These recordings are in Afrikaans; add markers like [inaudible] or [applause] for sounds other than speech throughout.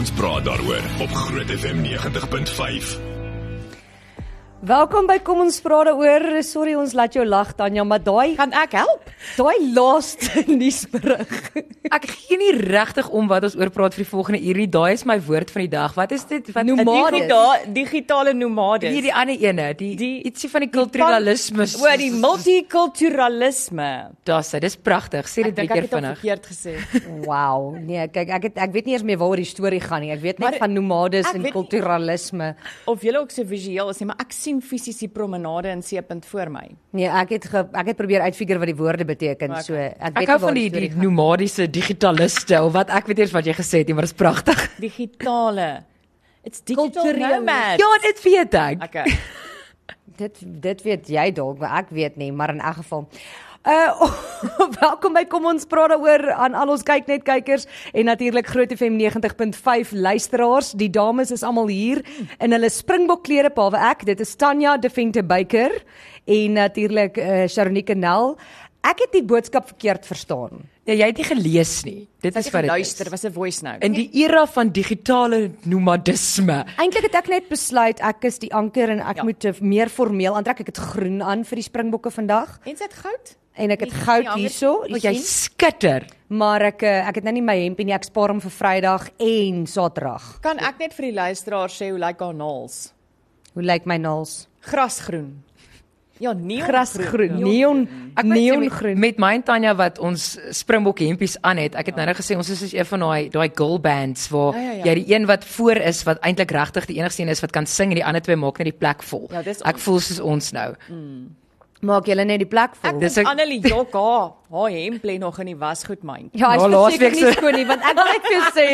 ons praat daaroor op Groot FM 90.5. Welkom by Kom ons praat daaroor. Sorry ons laat jou lag Tanya, maar daai Kan ek help? Daai laaste [laughs] nuusberig. Ek gee nie regtig om wat ons oor praat vir die volgende uur nie. Daai is my woord van die dag. Wat is dit? Wat Nomades. Digita- digitale nomades. Nee, die ander ene, die, die Die- ietsie van die kulturalisme. Oor die multikulturalisme. Daar's dit. Dis pragtig. Sê dit weer ek het al vinnig. verkeerd gesê. [laughs] Wow. Nee, kyk ek het, ek weet nie eers meer waaroor die storie gaan nie. Ek weet net Maar van nomades en kulturalisme. Of jy ook so visueel is nie, maar ek sien fisies die promenade in C-punt voor my. Nee, ek het ge, ek het probeer uitfigure wat die woorde beteken. Okay. So ek weet Ek nie hou van die die gaan. nomadiese digitaliste of wat ek weet eers wat jy gesê het nie, maar dit is pragtig. [laughs] Digitale. It's digital Kulturele. nomads. Ja, dit weet ek. Okay. [laughs] Dit dit weet jy dalk, maar ek weet nie, maar in elk geval. Uh [laughs] welkom by Kom ons praat daaroor aan al ons kyk net kykers en natuurlik Groot FM 90.5 luisteraars. Die dames is almal hier in hulle Springbok klere behalwe ek. Dit is Tanya Devente Beyker en natuurlik uh Sharonike Nel. Ek het die boodskap verkeerd verstaan. Ja, jy het nie gelees nie. Dit is wat dit luister, is. was 'n voice note. In die era van digitale nomadisme. Eintlik het ek net besluit ek is die anker en ek ja. Moet meer formeel aantrek. Ek het groen aan vir die Springbokke vandag En sit goud? en ek het Die- goud hierso. Want jy skitter. Maar ek eh, ek het nou nie my hempie nie. Ek spaar hom vir Vrydag en Saterdag. Kan ek net vir die luisteraars sê hoe lyk haar naels? Hoe lyk my naels? Grasgroen. Ja, neon Grasgroen, neon Ek moet sê, neongroen. Met, met my en Tanya wat ons Springbok hempies aan het. Ek het nou net gesê ons is soos een van daai daai girl bands waar Ja, ja, ja. jy die een wat voor is wat eintlik regtig die enigste een is wat kan sing en die ander twee maak net die plek vol. Ja, Ek voel soos ons nou. Maak julle net die plek vol. Ek Dis ek- Annelie Jok haar haar hemp lê nog in die wasgoed myn. Ja, hy's Ja, verseker week nie skoon nie want ek wil net vir jou sê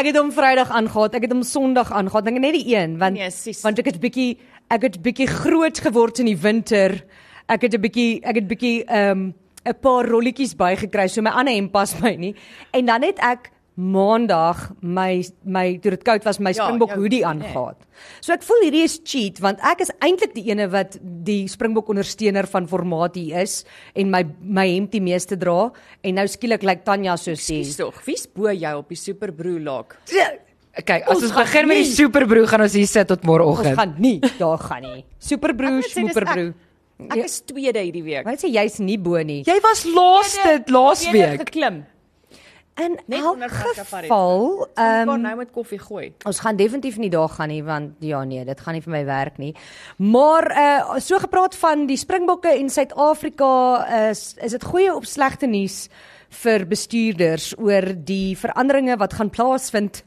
ek het hom Vrydag aangegaan, ek het hom Sondag aangegaan. Dink net die een want Nee, sis. want ek het bietjie ek het bietjie groot geword in die winter. Ek het 'n bietjie ek het bietjie ehm 'n paar rolletjies bygekry so my ander hemp pas [laughs] my nie. En dan het ek Maandag my my toe dit koud was my Ja, Springbok jou- hoodie nee. aangegaan. So ek voel hierdie is cheat want ek is eintlik die ene wat die Springbok ondersteuner van formaat hier is en my my hemp die meeste dra en nou skielik lyk like Tanya soos die Dis tog, wie's bo jou op die superbroer laak? Kyk, as Ons ons, gaan begin met die superbroer gaan ons hier sit tot Ons môreoggend. gaan nie daar gaan nie. Superbroer, Ek dis smoeperbroer. Ek is tweede hierdie week. Wat sê jy's nie bo nie. Jy was laaste laas week. geklim. In Net elk onder Gasafari. geval, Ehm ehm nou met koffie gooi. Ons gaan definitief nie daar gaan nie want ja nee, dit gaan nie vir my werk nie. Maar uh so gepraat van die Springbokke en Suid-Afrika is is dit goeie op slegte nuus vir bestuurders oor die veranderinge wat gaan plaasvind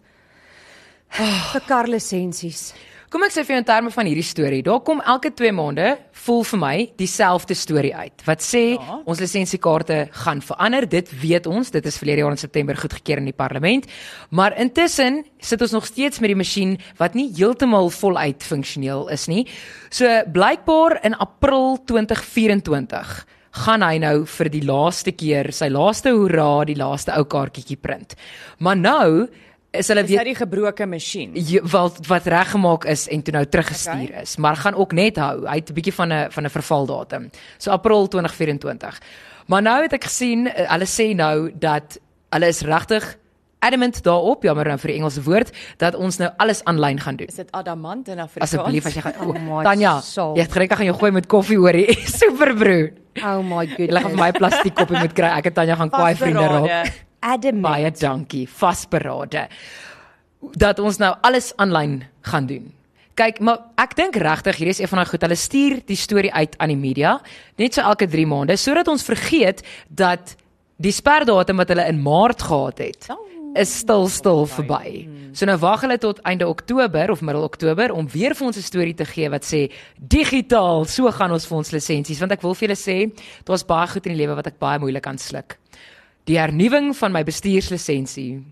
[sighs] vir karlisensies. Kom ek sê vir jou in terme van hierdie storie. Daar kom elke 2 maande voel vir my dieselfde storie uit. Wat sê ja. ons lisensiekaarte gaan verander. Dit weet ons. Dit is verlede jaar in September goedgekeur in die parlement. Maar intussen sit ons nog steeds met die masjien wat nie heeltemal voluit funksioneel is nie. So blykbaar in April 2024 gaan hy nou vir die laaste keer sy laaste hoera, die laaste ou kaartjie print. Maar nou is hulle Dis weer uit die gebroke masjien. Wat wat reggemaak is en toe nou teruggestuur Okay. is, maar gaan ook net hou. Hy het 'n bietjie van 'n van 'n vervaldatum. So April 2024. Maar nou het ek gesien eh, hulle sê nou dat hulle is regtig adamant daarop, jammer nou vir die Engelse woord, dat ons nou alles aanlyn gaan doen. Is dit adamant in Afrikaans? Asseblief as jy gaan Oh my oh, Tanya, soul. jy het gereed gaan jou gooi met koffie hoor hier. [laughs] Superbroer. Oh my Jy goodness. gaan vir my plastiek koppie moet kry. Ek en Tanya gaan kwaai vriende raak. Vastberade. Adam Baie dankie, vasberade. Dat ons nou alles aanlyn gaan doen. Kyk, maar ek dink regtig hier is een van daai goed. Hulle stuur die storie uit aan die media net so elke 3 maande sodat ons vergeet dat die sperdatum wat hulle in Maart gehad het is stil stil verby. So nou wag hulle tot einde Oktober of middel Oktober om weer vir ons 'n storie te gee wat sê digitaal, so gaan ons vir ons lisensies want ek wil vir julle sê, daar's baie goed in die lewe wat ek baie moeilik kan sluk. Die hernuwing van my bestuurslisensie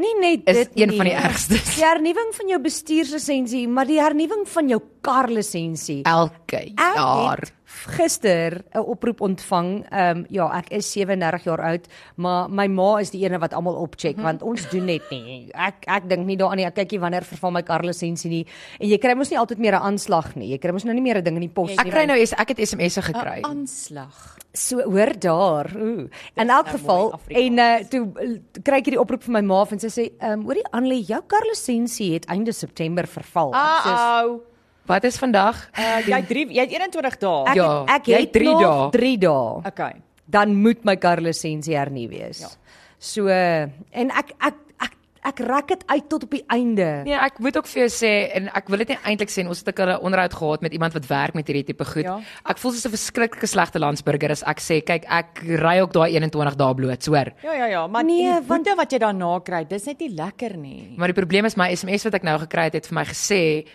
Nie net is dit een van die nie. ergstes. Die hernuwing van jou bestuurslisensie, maar die hernuwing van jou kar lisensie. Elke Ek jaar. het gister 'n oproep ontvang. Ehm um, ja, ek is 37 jaar oud, maar my ma is die ene wat almal opcheck want ons doen net nie. Ek ek dink nie daaraan nie. Ek kykie wanneer verval my kar lisensie nie. En jy kry mos nie altyd meer 'n aanslag nie. Jy kry mos nou nie meer 'n ding in die pos nie. Ek kry nou is ek het SMS'e gekry. 'n aanslag. So hoor daar. Ooh. In elk nou geval en uh, toe kry ek hierdie oproep van my ma en sy sê, "Ehm um, hoorie Annelie, jou kar lisensie het einde September verval." Ek sê, Au. Wat is vandag? Uh, jy het 3 jy het 21 dae. Ek Ja, het, ek het het drie nog dae. 3 dae. Okay. dan moet my kar lisensie hernu wees. Ja. So en ek ek ek ek rek dit uit tot op die einde. Nee, ek moet ook vir jou sê en ek wil dit nie eintlik sê ons het 'n onderhoud gehad met iemand wat werk met hierdie tipe goed. Ja. Ek voel soos 'n verskriklike slegte landsburger as ek sê kyk ek ry ook daai 21 dae bloot, hoor. Ja ja ja, maar Nee, die want- boete wat jy daarna kry, dis net nie lekker nie. Maar die probleem is my SMS wat ek nou gekry het het vir my gesê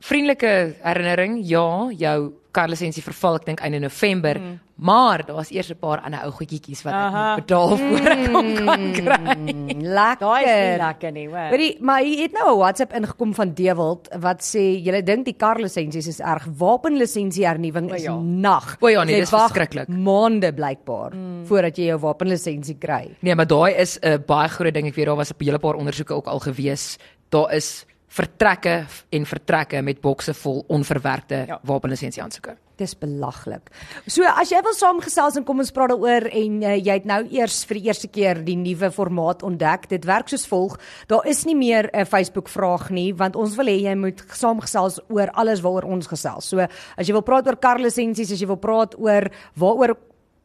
vriendelike herinnering, ja, jou karlisensie verval ek dink einde November, mm. maar daar's eers 'n paar ander ou goedjies wat ek moet betaal voor ek hom kan kry. Mm, lekker. Daai is nie lekker nie, hoor. Hoorie, maar hier het nou 'n WhatsApp ingekom van Dewald wat sê julle dink die karlisensies is erg. Wapenlisensie hernuwing is ja. nag. O ja, nee, Jy dis verskriklik. Maande blykbaar mm. voordat jy jou wapenlisensie kry. Nee, maar daai is 'n baie groot ding. Ek weet daar was 'n hele paar ondersoeke ook al gewees. Daar is vertrekke en vertrekke met bokse vol onverwerkte ja. Wapenlisensie aansoeke. Dis belaglik. So as jy wil saamgesels en kom ons praat daaroor en uh, jy het nou eers vir die eerste keer die nuwe formaat ontdek. Dit werk soos volg. Daar is nie meer 'n Facebook vraag nie want ons wil hê jy moet saamgesels oor alles waaroor ons gesels. So as jy wil praat oor karlisensies, as jy wil praat oor waaroor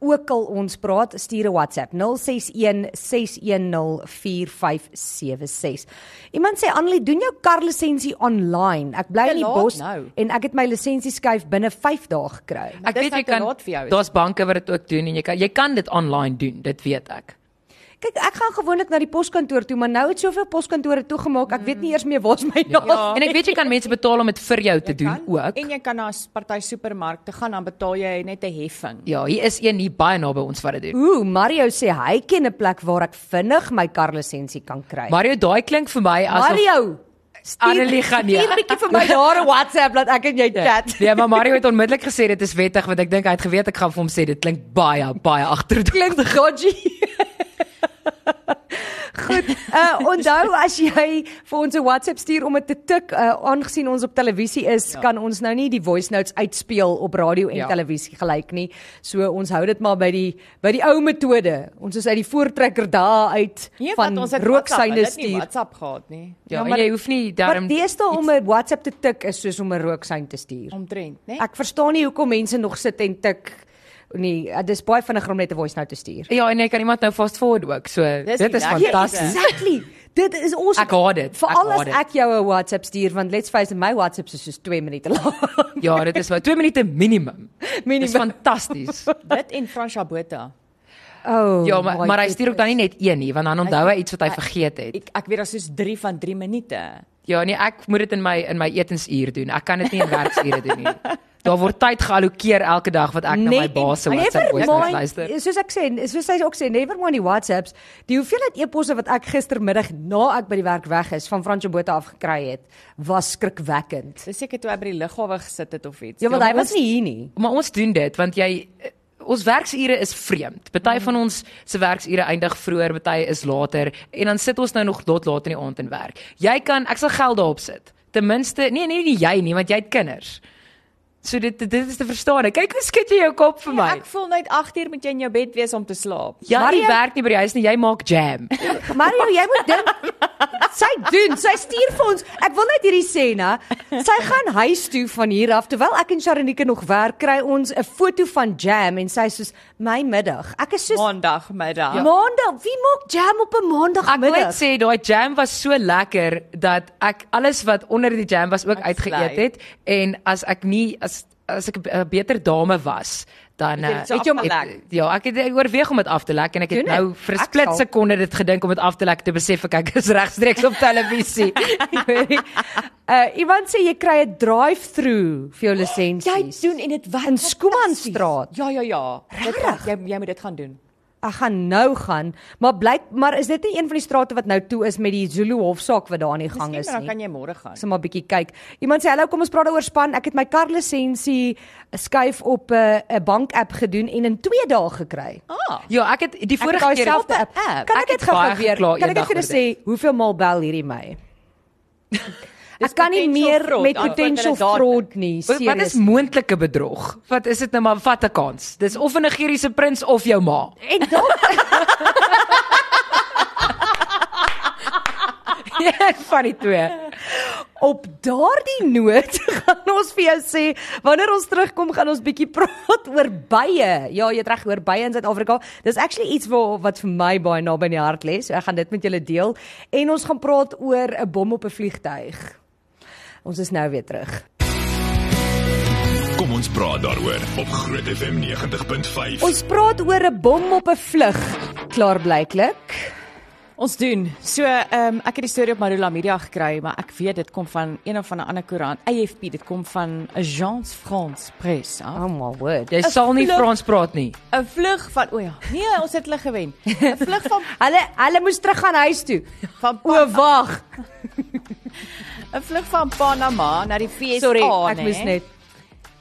ook al ons praat, stuur 'n WhatsApp 0616104576. Iemand sê Annelie, doen jou karlisensie online. Ek bly in die bos nou. en ek het my lisensieskyf binne 5 dae gekry. Ek weet jy kan daar's banke wat dit ook doen en jy kan jy kan dit online doen, dit weet ek. Kyk, ek gaan gewoonlik na die poskantoor toe, maar nou het soveel poskantore toegemaak. Ek weet nie eers meer waar's my naam. Ja. En ek weet jy kan mense betaal om dit vir jou te Jy doen kan. ook. En jy kan na 'n party supermark te gaan dan betaal jy net 'n heffing. Ja, hier is een hier baie naby ons wat dit doen. Ooh, Mario sê hy ken 'n plek waar ek vinnig my karlisensie kan kry. Mario, daai klink vir my asof Mario, Annelie gaan nie. Stuur 'n bietjie vir my daar 'n WhatsApp dat ek en jy chat. Ja, maar Mario het onmiddellik gesê dit is wettig want ek dink hy het geweet ek gaan vir hom sê dit klink baie baie agterdoen. Klink dodgy. [laughs] Goed. Uh onthou as jy vir ons 'n WhatsApp stuur om dit te tik, uh aangesien ons op televisie is, ja. kan ons nou nie die voice notes uitspeel op radio en ja. Televisie gelyk nie. So ons hou dit maar by die by die ou metode. Ons is uit die voortrekker daar uit Nee, van rooksyne het nie stuur. WhatsApp gehad nie. Ja, Ja, maar- jy hoef nie Maar daarom deesdae om 'n WhatsApp te tik is soos om 'n rooksyn te stuur. Omtrent, né? Ek verstaan nie hoekom mense nog sit en tik nee, dis baie vinniger om net 'n voice note te stuur. Ja, en jy kan iemand nou fast forward ook. So Dis dit is fantasties. Exactly. Dit is ons Ek haat dit. Ek Veral as ek jou 'n WhatsApp stuur want let's face it my WhatsApps is soos 2 minute [laughs] lank. Ja, dit is wat 2 minute minimum. Minimum. Dis fantasties. Dit en Fransja Botha. Oh. Ja, maar maar hy stuur ook dan nie net een nie, want dan onthou hy iets wat hy vergeet het. Ek ek weet daar soos 3 van 3 minute. Ja, nee, ek moet dit in my in my etensuur doen. Ek kan dit nie in werksure doen nie. Daar word tyd geallokeer elke dag wat ek na my baas se WhatsApp notes luister. Soos ek sê, soos hy ook sê, never mind die WhatsApps. Die hoeveelheid e-posse wat ek gistermiddag na ek by die werk weg is van Fransjo Botha af gekry het, was skrikwekkend. Dis seker toe hy by die lughawe gesit het of iets. Ja, want Ja, hy maar was nie hier nie. Maar ons doen dit want jy ons werksure is vreemd. Party van ons se werksure eindig vroeër, party is later en dan sit ons nou nog tot laat in die aand en werk. Jy kan ek sal geld daarop sit. Ten minste, nee, nee, nie jy nie, want jy het kinders. So dit dit is te verstaan. Kyk hoe skud jy jou kop vir my. Ja, Ek voel net 8 uur moet jy in jou bed wees om te slaap. Ja, jy Mario- werk nie by die huis nie, jy maak jam. [laughs] Mario, jy moet dink sy doen, sy stuur vir ons. Ek wil net hierdie sê, né? Sy gaan huis toe van hier af terwyl ek en Sharonike nog werk, kry ons 'n foto van Jam en sy sê soos my middag. Ek is soos Maandagmiddag. ja. Maandag. Wie maak Jam op 'n Ek wil net maandagmiddag? sê daai jam was so lekker dat ek alles wat onder die jam was ook uitgeëet het en as ek nie as as ek 'n beter dame was dan Het jy eh, het jy het- ja ek het ek oorweeg om dit af te lek en ek het Doen nou vir 'n split sal. sekonde dit gedink om dit af te lek te besef ek ek is regstreeks op televisie. uh [laughs] [laughs] iemand sê jy kry 'n drive-through vir jou [gasps] lisensies. Jy doen en dit werk In. Schoemanstraat. Ja ja ja. Dit jy jy moet dit gaan doen. Ek gaan nou gaan, maar blyk maar is dit nie een van die strate wat nou toe is met die Zulu hofsaak wat daar aan die gang is maar dan nie? kan jy môre gaan. Sal maar bietjie kyk. Iemand sê hallo, kom ons praat daaroor span. Ek het my karlisensie skuif op 'n uh, 'n bank app gedoen en in 2 dae gekry. Ah, Ja, ek het die Ek het vorige keer selfde app. Kan Ek dit gou weer? Kan ek vir julle sê hoeveel maal bel hierdie my? [laughs] Ek kan nie meer fraud, met potential fraud nie. Wat, wat is moontlike bedrog? Wat is dit nou maar vat 'n kans? Dis of 'n Nigeriese prins of jou ma. En dalk [laughs] Ja, van die twee. op daardie noot [laughs] gaan ons vir jou sê wanneer ons terugkom gaan ons bietjie praat oor bye. Ja, jy het reg oor bye in Suid-Afrika. Dis actually iets wat wat vir my baie naby in die hart lê. So ek gaan dit met julle deel en ons gaan praat oor 'n bom op 'n vliegtyg. Ons is nou weer terug. Kom ons praat daaroor op Groot FM 90.5. Ons praat oor 'n bom op 'n vlug. Klaar blyklik. Ons doen. So, ehm um, ek het die storie op Marula Media gekry, maar ek weet dit kom van een of ander ander koerant, AFP, dit kom van Agence France Presse. Oh my word. Jy sal nie vlug- Frans praat nie. 'n Vlug van o ja, nee, ons het hulle gewen. 'n Vlug van [laughs] Hulle hulle moes terug gaan huis toe. van O wag. [laughs] 'n vlug van Panama na die FSA, Sorry, ek nê, moes net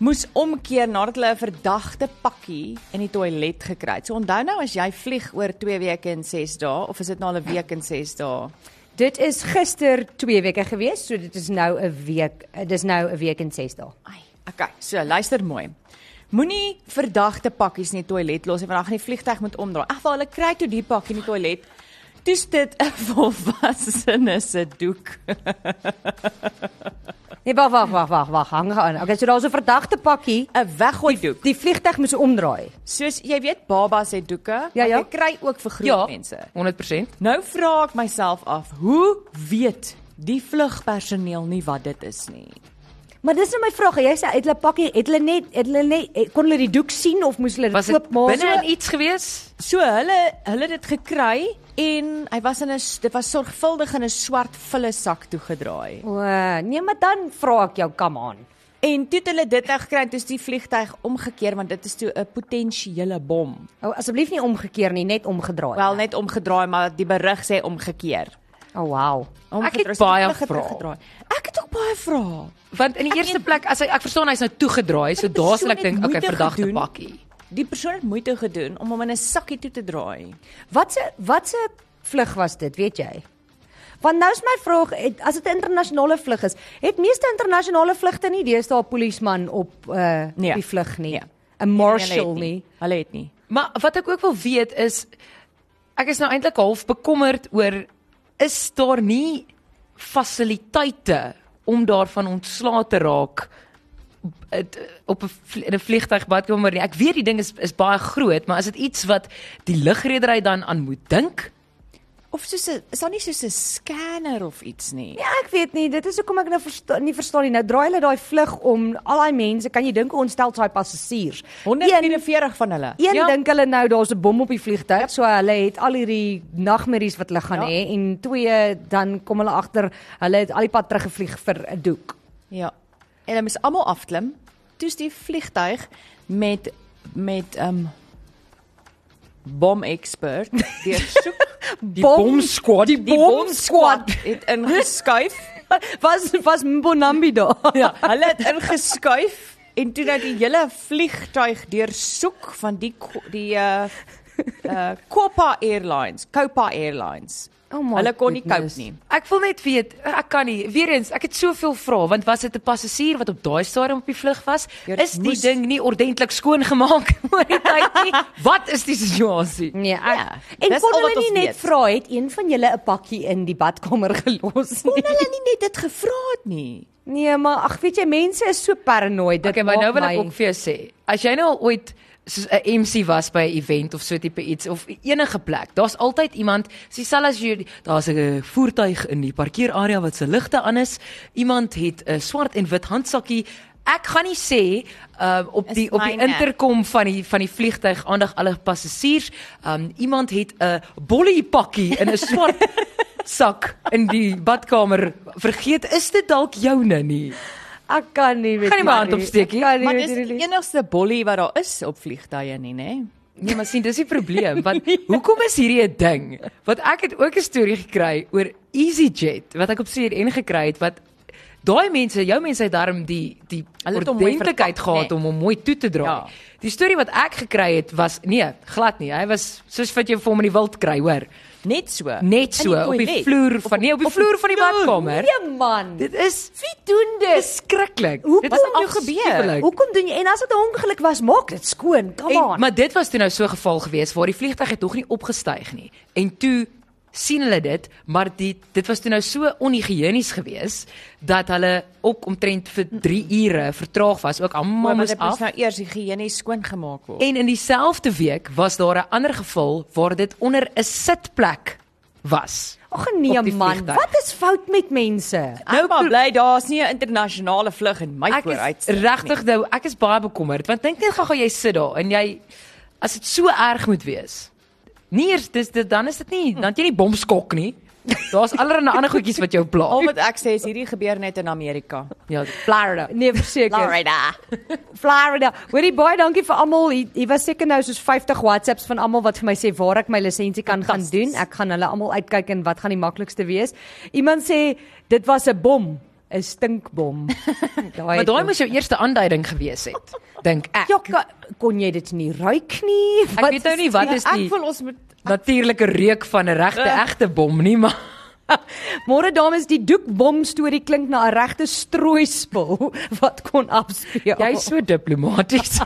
moes omkeer nadat hulle 'n verdagte pakkie in die toilet gekry het. So onthou nou as jy vlieg oor 2 weke en 6 dae of is dit nou al 'n week en 6 dae? Dit is gister 2 weke gewees, so dit is nou 'n week. Dis nou 'n week en 6 dae. Ai, okay, so luister mooi. Moenie verdagte pakkies in die toilet los nie want dan gaan die vliegtyg moet omdraai. Ag, hulle kry toe die pakkie in die toilet. Dis dit 'n [laughs] volwassene se doek. Nee, wag, wag, wag, wag, wag, hang aan. Okay, so daar's 'n verdagte pakkie. 'n Weggooi doek. Die vliegtyg moes omdraai. Soos jy weet babas het doeke, Ja, ja. jy kry ook vir groot Ja, mense. 100%. Nou vra ek myself af, hoe weet die vlugpersoneel nie wat dit is nie? Maar dis nou my vraag. Jy sê het hulle pakkie, het hulle net het hulle net het- kon hulle die doek sien of moes hulle Was dit dit oopmaak? binne in iets gewees? So hulle hulle het dit gekry en hy was in 'n dit was sorgvuldig in 'n swart vulle sak toegedraai. O, nee, maar dan vra ek jou, come on. En toe het hulle dit nou gekry, toe is die vliegtyg omgekeer want dit is toe 'n potensiële bom. O, asseblief nie omgekeer nie, net omgedraai. Wel net omgedraai, maar die berig sê omgekeer. O, oh, wow. Omgedraai, het baie vrae. Ek het ook baie vrae. Want in die eerste plek as hy ek verstaan hy's nou toegedraai, so daar sal ek dink okay, verdagte pakkie. Die persoon het moeite gedoen om hom in 'n sakkie toe te draai. Wat se wat se vlug was dit, weet jy? Want nou is my vraag, het, as dit 'n internasionale vlug is, het meeste internasionale vlugte nie deesdae 'n polisieman op uh Nee. die vlug nie. Nee. 'n Marshal nie. Hulle het nie. Maar wat ek ook wil weet is ek is nou eintlik half bekommerd oor is daar nie fasiliteite om daarvan ontslae te raak het, op 'n in 'n vliegtyg badkamer nie. Ek weet die ding is is baie groot, maar is dit iets wat die lugredery dan aan moet dink? Of soos 'n is daar nie soos 'n scanner of iets nie. Ja, ek weet nie, dit is hoekom ek nou versta nie verstaan nie. Nou draai hulle daai vlug om al daai mense, kan jy dink hoe ontstel daai passasiers? Een, 144 van hulle. een Ja. dink hulle nou daar's 'n bom op die vliegtuig, so hulle het al hierdie nagmerries wat hulle gaan Ja. hê en twee dan kom hulle agter hulle het al die pad teruggevlieg vir 'n doek. Ja. En hulle moes almal afklim. Toe's die vliegtyg met met ehm um, [laughs] bom expert deursoek Die bomsquad, die die bomsquad het ingeskuif. [laughs] Was was Mbonambi daar? Ja, hulle het ingeskuif en toe nou die hele vliegtyg deursoek van die die uh uh Copa Airlines, Copa Airlines. Oh my hulle kon nie goodness. cope nie. Ek wil net weet, ek kan nie. Weerens, ek het soveel vrae, want was dit 'n passasier wat op daai stadium op die vlug was? Ja, is die moes- ding nie ordentlik skoon gemaak [laughs] oor die tyd nie? Wat is die situasie? Nee, ek, Ja, en kon hulle nie net vra het een van julle 'n pakkie in die badkamer [laughs] gelos Kon nie? hulle nie net dit gevra het nie? Nee, maar ag weet jy mense is so paranoid. Dit Okay, maar nou wil my- ek ook vir jou sê, as jy nou al ooit soos 'n MC was by 'n event of so tipe iets of enige plek, daar's altyd iemand, dieselfde as jy daar's 'n voertuig in die parkeerarea wat se ligte aan is, iemand het 'n swart en wit handsakkie. Ek gaan nie sê uh op die op die interkom van die van die vliegtyg aandag alle passasiers, um iemand het 'n bollie pakkie in 'n swart [laughs] sak in die badkamer. Vergeet. Is dit dalk joune nie? Ek kan nie weet Gaan nie my hand opsteek nie. Kan Maar dis die enigste bollie wat daar is op vliegtye nie, nê? Nee, maar sien, dis die probleem. Want [laughs] hoekom is hierdie 'n ding? Want ek het ook 'n storie gekry oor EasyJet wat ek op CNN gekry het wat daai mense, jou mense het daarom die die Hulle het hom mooi ordentlikheid verpak, gehad nee. om hom mooi toe te draai. Ja. Die storie wat ek gekry het was nee, glad nie. Hy was soos wat jy vir hom in die wild kry, hoor. Net so. Net so In op die toilet. vloer van nee, op die vloer van die badkamer. Nee man. Dit is Wie doen dit? beskruiklik. Dit is het nou gebeur? Hoekom doen jy en as dit 'n ongeluk was, maak dit skoon. Come En, on. maar dit was toe nou so 'n geval gewees waar die vliegtuig het nog nie opgestyg nie. En toe sien hulle dit, maar die dit was toe nou so onhigienis gewees dat hulle ook omtrent vir 3 ure vertraag was. Ook almal moes dit af. nou eers higiënies skoon gemaak word. En in dieselfde week was daar 'n ander geval waar dit onder 'n sitplek was. Ag nee man, vliegtuig. wat is fout met mense? Nou maar bly daar's nie 'n internasionale vlug in my Ek vooruit. is regtig nou, ek is baie bekommerd want dink net gou-gou jy sit daar en jy as dit so erg moet wees. Nie eers dis dit dan is dit nie, dan het jy nie bomskok nie. Daar's allerlei ander goedjies wat jou pla. Al wat ek sê is hierdie gebeur net in Amerika. Ja, Florida. Nee, verseker. Florida. Florida. Hoorie baie dankie vir almal. Hier was seker nou soos 50 WhatsApps van almal wat vir my sê waar ek my lisensie kan gaan doen. Ek gaan hulle almal uitkyk en wat gaan die maklikste wees. Iemand sê dit was 'n bom, 'n stinkbom. [laughs] Daai Maar daai moes jou eerste aanduiding gewees het, dink ek. Ja, ka, kon jy dit nie ruik nie? Ek weet nou nie wat is Ek die voel ons moet natuurlike reuk van 'n regte Ugh. egte bom nie, maar [laughs] Môre dames, die doekbom storie klink na 'n regte strooispul [laughs] wat kon afspeel. jy's so diplomaties.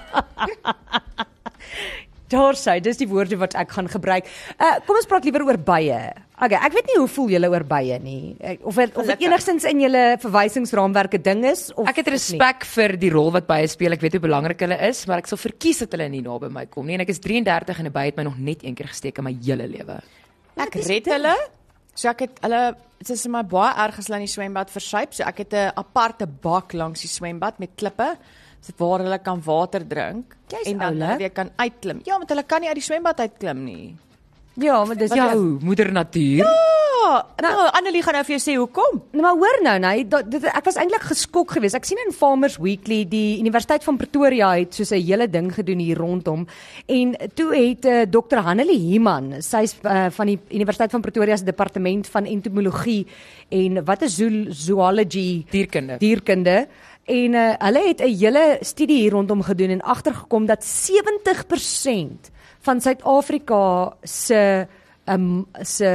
Daar sê, dis die woorde wat ek gaan gebruik. Uh kom ons praat liewer oor bye. Okay, ek weet nie hoe voel julle oor bye nie. Eh, Of dit of dit enigstens in julle verwysingsraamwerke ding is of Ek het respek vir die rol wat baie speel. Ek weet hoe belangrik hulle is, maar ek sal verkies dat hulle nie naby my kom nie. En ek is 33 en 'n baie het my nog net een keer gesteek in my hele lewe. Ek red hulle. So ek het hulle dit is my baie erg as hulle in die swembad versuip. So ek het 'n aparte bak langs die swembad met klippe waar hulle kan water drink Jy's en dan oulik. hulle weer kan uitklim. Ja, want hulle kan nie uit die swembad uitklim nie. Ja, maar dis ja. Jou moeder natuur. Ja, nou Annelie gaan nou vir jou sê hoekom. Nou maar hoor nou, nee, dat, dit ek was eintlik geskok geweest. Ek sien in Farmers Weekly die Universiteit van Pretoria het soos 'n hele ding gedoen hier rondom en toe het uh, Dr. Hannelie Human, sy's uh, van die Universiteit van Pretoria se departement van entomologie en wat is zoo, zoology Dierkunde. dierkunde en uh, hulle het 'n hele studie hier rondom gedoen en agtergekom dat 70% van Suid-Afrika se um, se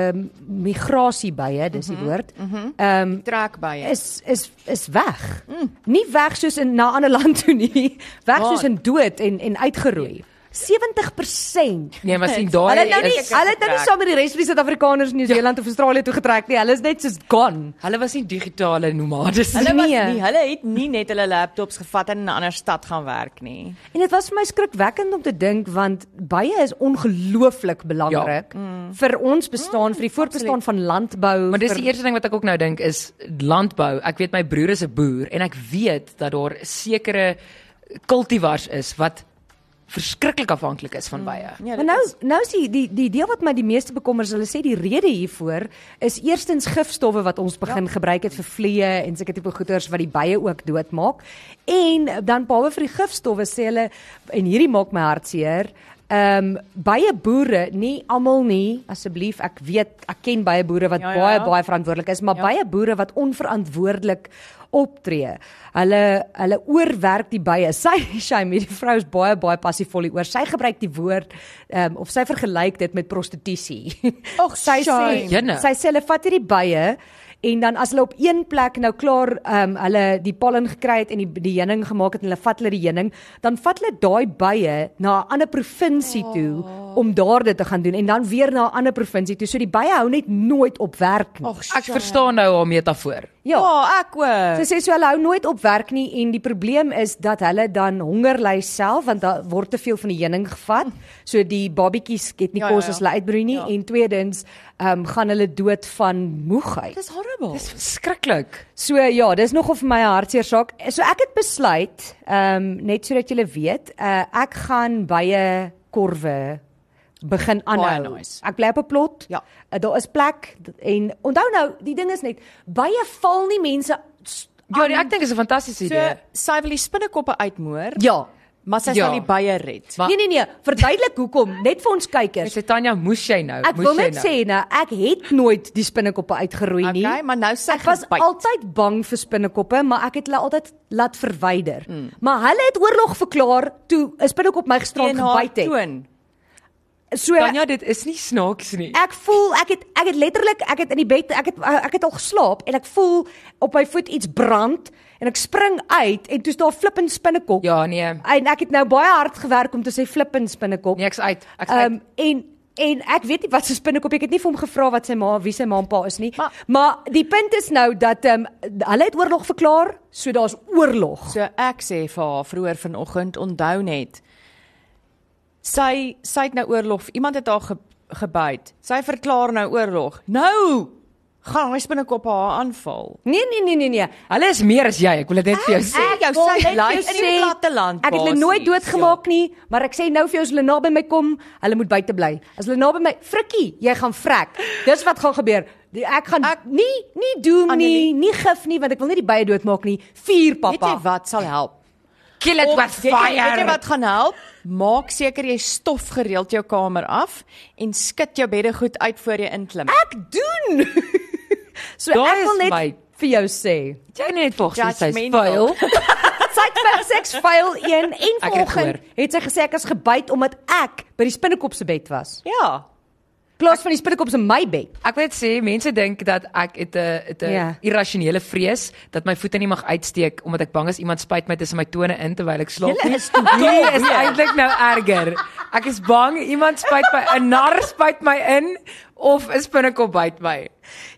migrasiebye, dis die woord. Ehm um, Trek jy. is is is weg. Mm. Nie weg soos in na 'n ander [laughs] land toe nie. Weg Waar? soos in dood en en uitgeroei. 70%. Nee, maar sien Hulle daai het nou nie is hulle het nou nie saam met die res van die Suid-Afrikaners in Nieu-Seeland of Australië toe getrek nie. Hulle is net soos gone. hulle was nie digitale nomades Hulle nie. was Nee. nie, hulle het nie net hulle laptops gevat en in 'n ander stad gaan werk nie. En dit was vir my skrikwekkend om te dink want baie is ongelooflik belangrik ja. vir ons bestaan, vir die voortbestaan van landbou. Maar dis vir- die eerste ding wat ek ook nou dink is landbou. Ek weet my broer is 'n boer en ek weet dat daar sekere kultivars is wat verskriklik afhanklik is van baie. Ja, Maar nou nou is die die die deel wat my die meeste bekommer is, hulle sê die rede hiervoor is eerstens gifstowwe wat ons begin ja. gebruik het vir vliee en sulke tipe goeters wat die bye ook doodmaak. En dan behalwe vir die gifstowwe sê hulle en hierdie maak my hartseer. Ehm um, baie boere, nie almal nie, asseblief, ek weet ek ken baie boere wat Ja, ja, baie baie verantwoordelik is, maar ja. baie boere wat onverantwoordelik optree. Hulle hulle oorwerk die bye. [laughs] Sy shame, hierdie vrou is baie baie passievol hieroor. Sy gebruik die woord ehm um, of sy vergelyk dit met prostitusie. Och, [laughs] sy sê shame. Jenne. sy sê hulle vat hierdie bye en dan as hulle op een plek nou klaar ehm um, hulle die pollen gekry het en die die heuning gemaak het en hulle vat hulle die heuning, dan vat hulle daai bye na 'n ander provinsie toe om daar dit te gaan doen en dan weer na 'n ander provinsie toe. So die bye hou net nooit op werk nie. Ag, Ek verstaan nou haar metafoor. ja. Ja, ek ook. Sy sê so hulle hou nooit op werk nie en die probleem is dat hulle dan honger ly self want daar word te veel van die heuning gevat. So die babatjies het nie Ja, ja, kos ja. as hulle uitbroei nie Ja. en tweedens um, gaan hulle dood van moegheid. Dis horrible. Dis verskriklik. So ja, dis nog of vir my 'n hartseer saak. So ek het besluit, ehm um, net sodat julle weet, uh, ek gaan baie korwe begin aanhou. nice. Ek bly op 'n plot. Ja. Uh, daar is plek en onthou nou, die ding is net baie val nie mense Ja, nee, ek dink dit is 'n fantastiese So, idee. sy wil die spinnekoppe uitmoor Ja. Maar sy Ja. sal die bye red. Maar Nee nee nee, verduidelik hoekom, net vir ons ek kykers. sê Tanya, moes jy nou? Ek moes wil jy net nou? sê nou, ek het nooit die spinnekoppe uitgeroei nie. Okay, maar nou sy Ek was gebyt. altyd bang vir spinnekoppe, maar ek het hulle altyd laat verwyder. Mm. Maar hulle het oorlog verklaar toe 'n spinnekop my gisterand gebyt het. toon. So Tanya, dit is nie snaaks nie. ek voel ek het ek het letterlik ek het in die bed ek het ek het al geslaap en ek voel op my voet iets brand en ek spring uit en toe's daar 'n flippend spinnekop. Ja, nee. En ek het nou baie hard gewerk om te sê flippend spinnekop. Nee, ek's uit. Ek's Ehm uit. um, en en ek weet nie wat se spinnekop ek het nie vir hom gevra wat sy ma wie sy ma en pa is nie. Maar- Maar, maar die punt is nou dat ehm um, hulle het oorlog verklaar, so daar's oorlog. So ek sê vir haar vroeër vanoggend onthou net. Sy sy het nou oorlog. Iemand het haar ge, gebyt. Sy verklaar nou oorlog. Nou gaan hy spinnekop haar aanval. Nee nee nee nee nee. Hulle is meer as jy. Ek wil dit net vir jou sê. Ek jou jou in die sê, platteland. Ek het hulle nooit doodgemaak nie, maar ek sê nou vir jou as hulle naby my kom, hulle moet buite bly. As hulle naby my, frikkie, jy gaan vrek. Dis wat gaan gebeur. Die- Ek gaan ek, nie nie doom nie, Annelie. nie gif nie want ek wil nie die bye doodmaak nie. Vuur Ja. Weet jy pappa. wat sal help? Kill it with weet jy- Weet jy fire. wat gaan help? Maak seker jy stof gereeld jou kamer af en skud jou beddegoed uit voor jy inklim. Ek doen. So Daar ek wil net my- vir jou sê. Jy net volgens sy's vuil. [laughs] Sy het vir seks fyil 1 en Ek het vanoggend gehoor. het sy gesê ek is gebyt omdat ek by die spinnekop se bed was. Ja. Plaas van die spinnekop se my bed. Ek wil net sê mense dink dat ek het 'n het 'n Ja. irrasionele vrees dat my voete nie mag uitsteek omdat ek bang is iemand spuit my tussen my tone in terwyl ek slaap. Julle is is eintlik nou erger. Ek is bang iemand spuit my 'n nar spuit my in of 'n spinnekop byt my.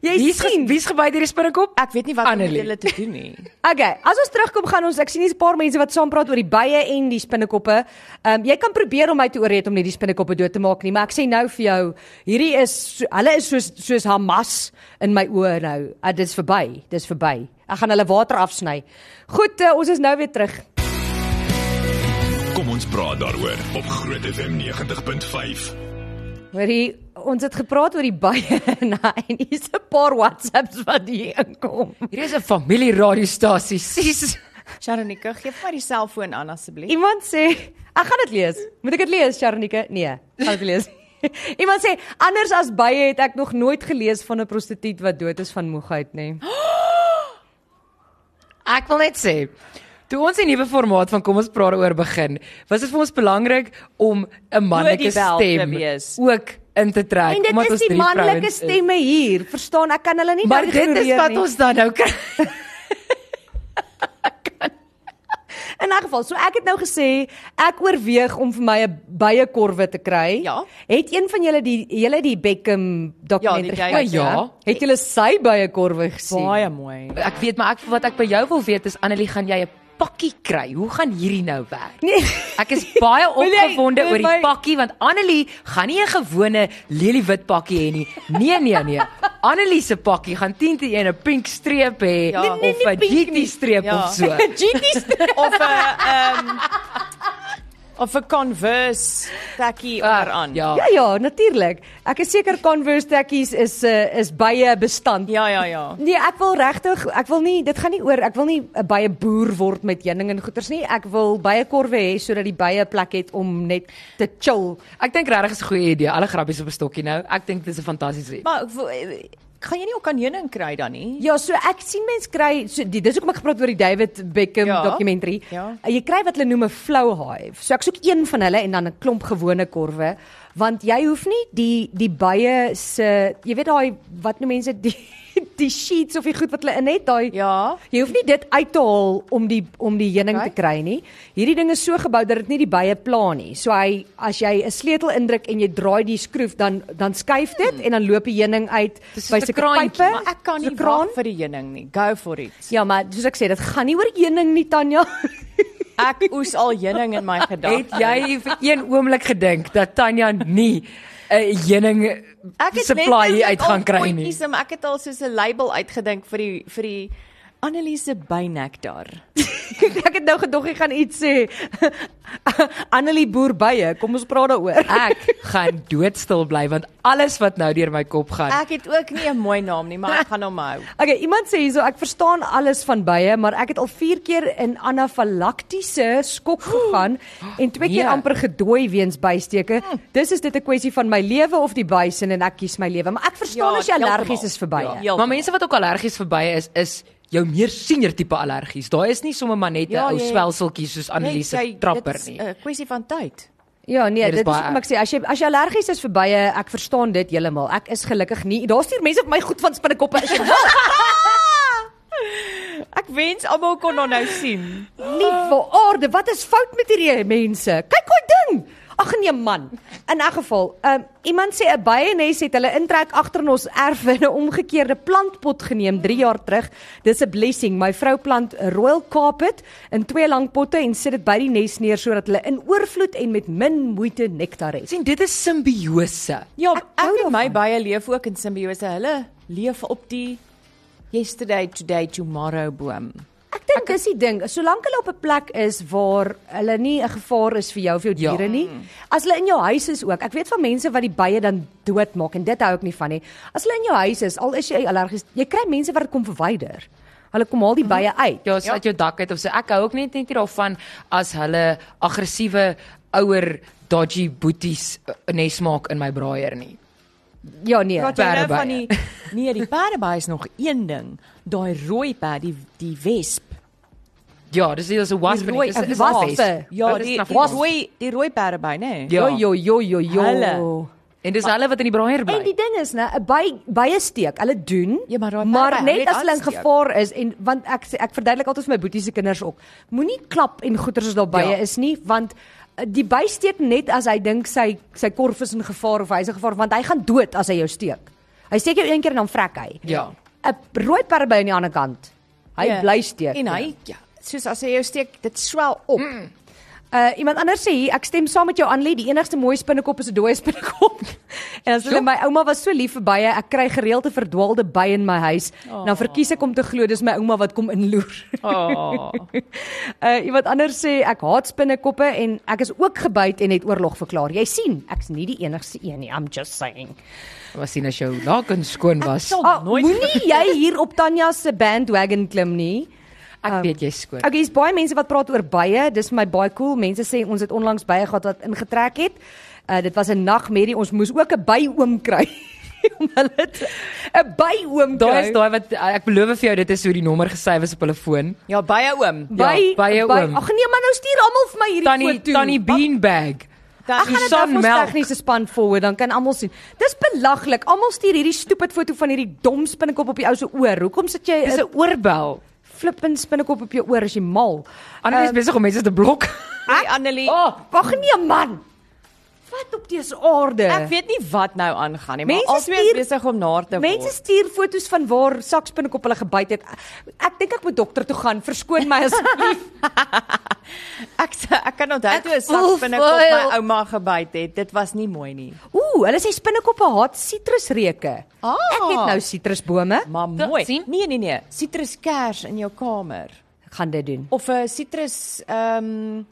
Jy Wie's ges- sien. wie's gebyt deur die spinnekop? Ek weet nie wat om met julle te doen nie. [laughs] Okay, as ons terugkom gaan ons ek sien hier's 'n paar mense wat saam praat oor die bye en die spinnekoppe. Ehm um, jy kan probeer om my te oorreed om nie die spinnekoppe dood te maak nie, maar ek sê nou vir jou, hierdie is so, hulle is soos soos Hamas in my oë nou. Uh, dit is verby, dis verby. Ek gaan hulle water afsny. Goed, uh, ons is nou weer terug. Kom ons praat daaroor op Groot FM 90.5. Hoorie, ons het gepraat oor die nou [laughs] en hier's 'n paar WhatsApps wat hier inkom. Hier is 'n familieradiostasie. [laughs] Sis. Sharonika, gee vir my die selfoon aan asseblief. Iemand sê, ek gaan dit lees. Moet ek dit lees, Sharonike? Nee, gaan dit lees. [laughs] Iemand sê, anders as bye het ek nog nooit gelees van 'n prostituut wat dood is van moegheid nie. [gasps] Ek wil net sê Toe ons die nuwe formaat van kom ons praat oor begin, was dit vir ons belangrik om 'n manlike stem wees. ook in te trek En dit omdat is ons die drie manlike vrouens is. stemme hier. Verstaan, ek kan hulle nie Maar dit is wat nie. ons dan nou kry. [laughs] In 'n geval, so ek het nou gesê ek oorweeg om vir my 'n byekorwe te kry. Ja. Het een van julle die julle die Beckham dokumentary Ja, die gekyk? jy- ja. Het julle sy byekorwe gesien? Baie mooi. Ek weet maar ek wat ek by jou wil weet is Annelie, gaan jy 'n pakkie kry? Hoe gaan hierdie nou werk? Nee. Ek is baie [laughs] opgewonde oor die my- pakkie want Annelie gaan nie 'n gewone leliewit pakkie hê nie. Nee nee nee. Annelie se pakkie gaan 10 te 1 'n pink streep hê Ja. Nee, of nee, 'n GT streep Ja. [laughs] of so. GT's Of 'n ehm [laughs] of 'n Converse takkie onderaan. Ja. Ja ja, natuurlik. Ek is seker Converse tekkies is uh, is baie bestand. Ja, ja, ja. Nee, ek wil regtig, ek wil nie, dit gaan nie oor, ek wil nie 'n baie boer word met heuning en goeters nie. Ek wil baie korwe hê sodat die baie plek het om net te chill. Ek dink regtig is 'n goeie idee. Alle grappies op 'n stokkie nou. Ek dink dit is 'n fantastiese idee. Maar eh, gaan jy nie ook aan heuning kry dan nie? Ja, so ek sien mense kry so die, dis hoekom ek gepraat oor die David Beckham Ja. dokumentary. Ja. Uh, Jy kry wat hulle noem 'n flow hive. So ek soek een van hulle en dan 'n klomp gewone korwe, want jy hoef nie die die bye se, jy weet daai wat noem mense die [laughs] die sheets of die goed wat hulle in het, daai Ja. Jy hoef nie dit uit te haal om die om die heuning Okay. te kry nie. Hierdie ding is so gebou dat dit nie die bye pla nie. So hy as jy 'n sleutel indruk en jy draai die skroef dan dan skuif dit en dan loop die heuning uit Dis by kraantjie, pype. Maar ek kan nie wag vir die heuning nie. Go for it. Ja, maar soos ek sê, dit gaan nie oor heuning nie, Tanya. Ek oes al heuning in my [laughs] Het gedagtes. jy vir een oomblik gedink dat Tanya nie 'n heuning Ek het supply letterlik uit gaan kry nie? voetjies en Ek het al soos 'n label uitgedink vir die vir die Annelies se bynektar. [laughs] ek het nou gedog jy gaan iets sê. [laughs] Annelie Boerbye, kom ons praat daaroor. [laughs] Ek gaan doodstil bly want alles wat nou deur my kop gaan. Ek het ook nie 'n mooi naam nie, maar ek gaan hom hou. Okay, iemand sê hierso ek verstaan alles van bye, maar ek het al 4 keer in anafalaktiese skok gegaan en twee keer Nee. amper gedooi weens bysteke. Dis is dit 'n kwessie van my lewe of die bysin en ek kies my lewe. Maar ek verstaan Ja, as jy allergies is vir bye. Ja. Ja. Maar mense wat ook allergies verby is is jou meer senior tipe allergies. Daai is nie sommer maar net 'n Ja, ou jy- swelseltjie soos Annelies se trapper nie. 'n Kwessie van tyd. Ja, nee, dit is baie kom ek sê as jy as jy allergies is vir bye, ek verstaan dit heeltemal. Ek is gelukkig nie. Daar stuur mense vir my goed van spinnekoppe as jy wil. [laughs] Ek wens almal kon hom nou sien. Liewe aarde, wat is fout met hierdie mense? Kyk. Ag nee man. In 'n geval, um, iemand sê 'n byenes het hulle intrek agter in ons erf in 'n omgekeerde plantpot geneem 3 jaar terug. Dis 'n blessing. My vrou plant Royal Carpet in twee lang potte en sit dit by die nes neer sodat hulle in oorvloed en met min moeite nektar het. sien dit is simbiose. Ja, Ek ek, en my baie leef ook in simbiose. Hulle leef op die yesterday, today, tomorrow boom. Ek dink dis die ding, solank hulle op 'n plek is waar hulle nie 'n gevaar is vir jou of jou Ja. diere nie. As hulle in jou huis is ook. Ek weet van mense wat die bye dan doodmaak en dit hou ek nie van nie. As hulle in jou huis is, al is jy allergies, jy kry mense wat dit kom verwyder. Hulle kom al die bye uit. Ja, as uit jou dak uit of so. Ek hou ook net net daarvan as hulle aggressiewe ouer dodgy boeties uh, nes maak in my braaier nie. Ja nee. Jy nou van die Nee, die perdebye is nog een ding. Daai rooi perd, die die wesp. Ja, dis is 'n wasp. Rooi- Dis is 'n een wasp. Ja, dis die, die rooi die rooi perdebye, nê? Ja. Jo jo jo jo jo. Hulle. En dis hulle wat in die braaier En bly. die ding is, né, 'n by baie steek. Hulle doen, Ja, maar daai maar perde, net as hulle in gevaar is en want ek ek verduidelik altyd vir my boetie se kinders ook. Moenie klap en goeters as daar baie Ja. is nie, want die by steek net as hy dink sy sy korf is in gevaar of hy is in gevaar want hy gaan dood as hy jou steek. Hy steek jou een keer en dan vrek hy. Ja. 'n Rooi perdeby aan die ander kant. Hy Ja. bly steek. En hy ja, soos as hy jou steek, dit swel op. Mm. Uh iemand anders sê hier, ek stem saam met jou Anlie, die enigste mooi spinnekop is 'n dooie spinnekop. [laughs] en as hulle my ouma was so lief vir bye, ek kry gereelde verdwaalde bye in my huis. Oh. Nou verkies ek om te glo dis my ouma wat kom inloer. Oh. [laughs] uh iemand anders sê ek haat spinnekoppe en ek is ook gebyt en het oorlog verklaar. Jy sien, ek's nie die enigste een nie. I'm just saying. Was sien as jou laken skoon was. Oh, Moenie jy hier op Tanya se bandwagon klim nie. Ek weet jy skoon. Okay, hier's baie mense wat praat oor bye. Dis vir my baie cool. Mense sê ons het onlangs bye gehad wat ingetrek het. Uh dit was 'n nagmerrie. Ons moes ook 'n byoom kry [laughs] om hulle te 'n byoom Daai kry. is daai wat ek beloof vir jou dit is hoe die nommer gesave is op hulle foon. Ja, baie oom. by Ja, bye by- oom. Ag nee, maar nou stuur almal vir my hierdie Tannie foto. Tannie Beanbag. Dan vir ons Melk. tegniese span forward dan kan almal sien. Dis belaglik. Almal stuur hierdie stupid foto van hierdie dom spinnekop op die ou se oor. Hoekom sit jy 'n oorbel. Flippin spinnekop op jou oor as jy mal? Anders Ehm, is besig om mense te blok. Annelie, Oh, wag nee man. Wat op dese aarde? ek weet nie wat nou aangaan nie, maar albei is besig om naar te word. Mense stuur foto's van waar sakspinnekop hulle gebyt het. Ek dink ek moet dokter toe gaan. Verskoon my asseblief. [laughs] Ek ek kan onthou toe 'n voel sakspinnekop vuil. my ouma gebyt het. Dit was nie mooi nie. Ooh, hulle sê spinnekoppe haat sitrusreuke. Ah. Ek het nou sitrusbome. Maar mooi. sien? Nee nee nee, sitruskers in jou kamer Ek gaan dit doen. of 'n sitrus ehm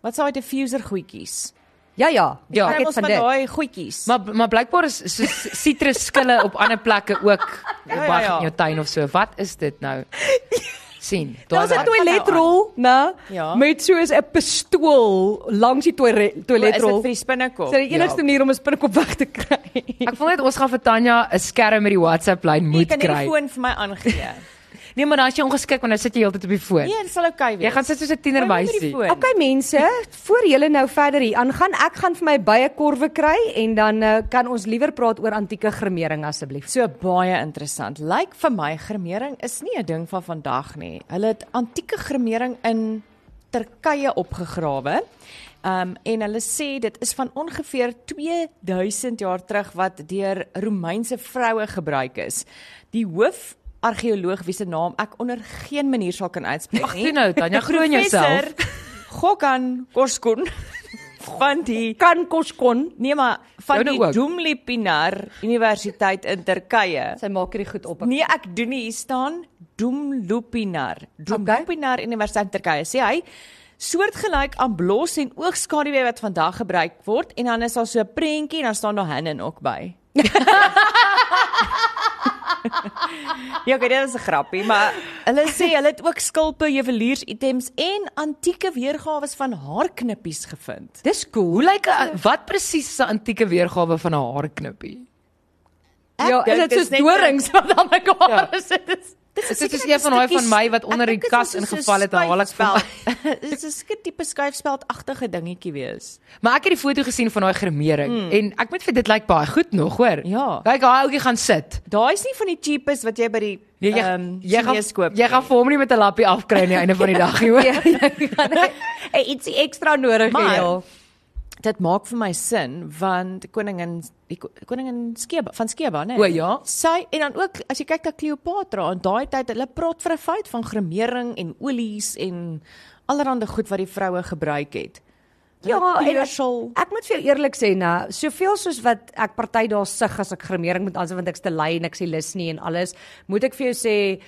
wat sou dit diffuser goedjies. Ja ja, Ja. ek Kry het van daai goedjies. Maar maar blykbaar is so sitrusskille op ander plekke ook Ja, ja, ja, in jou tuin of so. Wat is dit nou? sien. [laughs] Daar's 'n toiletrol, né? Ja. Met soos 'n pistool langs die toilet Is dit toiletrol. vir die spinnekop? Dis die enigste Ja. manier om 'n spinnekop weg te kry. Ek voel net ons gaan vir Tanya 'n skerm met die WhatsApp lyn Jy moet kan nie kry. die foon vir my aangee. Nee, maar dan as jy ongeskik want nou sit jy heeltyd op die foon. Nee, dit sal oukei wees. Jy gaan sit soos 'n tienermeisie. foon. Okay mense, voor julle nou verder hier aangaan, ek gaan vir my baie korwe kry en dan uh, kan ons liewer praat oor antieke gremering asseblief. So baie interessant. Lyk vir my gremering is nie 'n ding van vandag nie. Hulle het antieke gremering in Turkye opgegrawe. Um en hulle sê dit is van ongeveer 2000 jaar terug wat deur Romeinse vroue gebruik is. Die hoof argeoloog wie se naam ek onder geen manier sal kan uitspreek Ag, toe nou, Tanya, glo in jouself. Gokan Koskun [laughs] van die Kan kos kon. nee maar van Joune die. Dumli Pinar Universiteit in Turkye. Sy maak hierdie goed op. Nee, ek doen nie hier staan Doemlupinar. Doemlupinar Universiteit in Turkye sê hy soortgelyk aan blos en oogskaduwee wat vandag gebruik word en dan is daar so 'n prentjie en dan staan daar Hannen ook by. [laughs] ja, okay, dit is 'n grappie, maar hulle sê hulle het ook skulpe, juweliersitems en antieke weergawe van haarknippies gevind. Dis cool. Hoe lyk wat presies is 'n antieke weergawe van 'n haarknippie? Ja, dink is dit soos 'n- dorings wat aan mekaar Ja. [laughs] is? Dit is Dit is een van daai van my wat onder die kas ingeval het, haal ek van [laughs] [laughs] Dit is 'n tipe skuifspeldagtige dingetjie wees. Maar ek het die foto gesien van daai gremering mm. en ek moet vir dit lyk baie goed nog, hoor. Ja. Kyk, daai ouetjie gaan sit. Daai is nie van die cheapest wat jy by die Nee, jy, ehm jy gaan koop. jy gaan vir hom nie met 'n lappie afkry aan die einde van die dag nie, [laughs] hoor. ja, jy gaan hey, ietsie ekstra nodig hê. Dit maak vir my sin want koningin die ko- koningin Skeba van Skeba, né? O, ja. Sy en dan ook as jy kyk na Kleopatra in daai tyd, hulle praat vir 'n feit van gremering en olies en allerlei goed wat die vroue gebruik het. Ja, en ek, ek moet vir jou eerlik sê, nou, soveel soos wat ek party daar sug as ek gremering moet aansit want ek's te lui en ek sien lus nie en alles, moet ek vir jou sê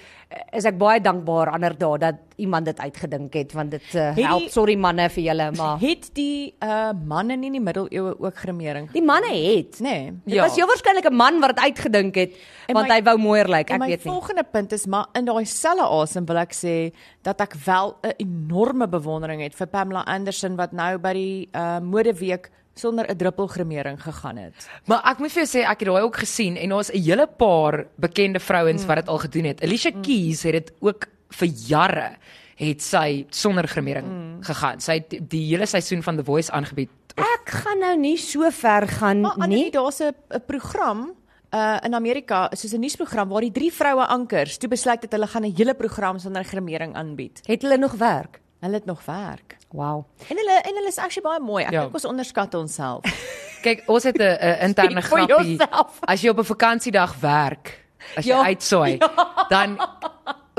is ek baie dankbaar ander dae dat iemand dit uitgedink het want dit uh, die- help sorry manne vir julle, maar Het die uh manne nie in die middeleeue ook gremering? die manne het. Nê. Nee. Dit was heel waarskynlik 'n man wat dit uitgedink het En want my- hy wou mooier lyk, En ek my weet nie. volgende punt is maar in daai selle asem wil ek sê dat ek wel 'n enorme bewondering het vir Pamela Anderson wat nou by die uh modeweek sonder 'n druppel gremering gegaan het. Maar ek moet vir jou sê ek het daai ook gesien en daar's 'n hele paar bekende vrouens mm. wat dit al gedoen het. Alicia mm. Keys het dit ook vir jare het sy sonder gremering mm. gegaan. Sy het die, hele seisoen van The Voice aangebied. Ek gaan nou nie so ver gaan Maar nie. nee, daar's 'n program uh in Amerika, soos 'n nuusprogram waar die drie vroue ankers toe besluit het hulle gaan 'n hele program sonder gremering aanbied. Het hulle nog werk? Hulle het nog werk. Wow. En hulle en hulle is actually baie mooi. Ek Ja. dink ons onderskat onsself. [laughs] Kyk, ons het 'n interne [laughs] grappie. As jy op 'n vakansiedag werk, as jy Ja. uitsaai, [laughs] dan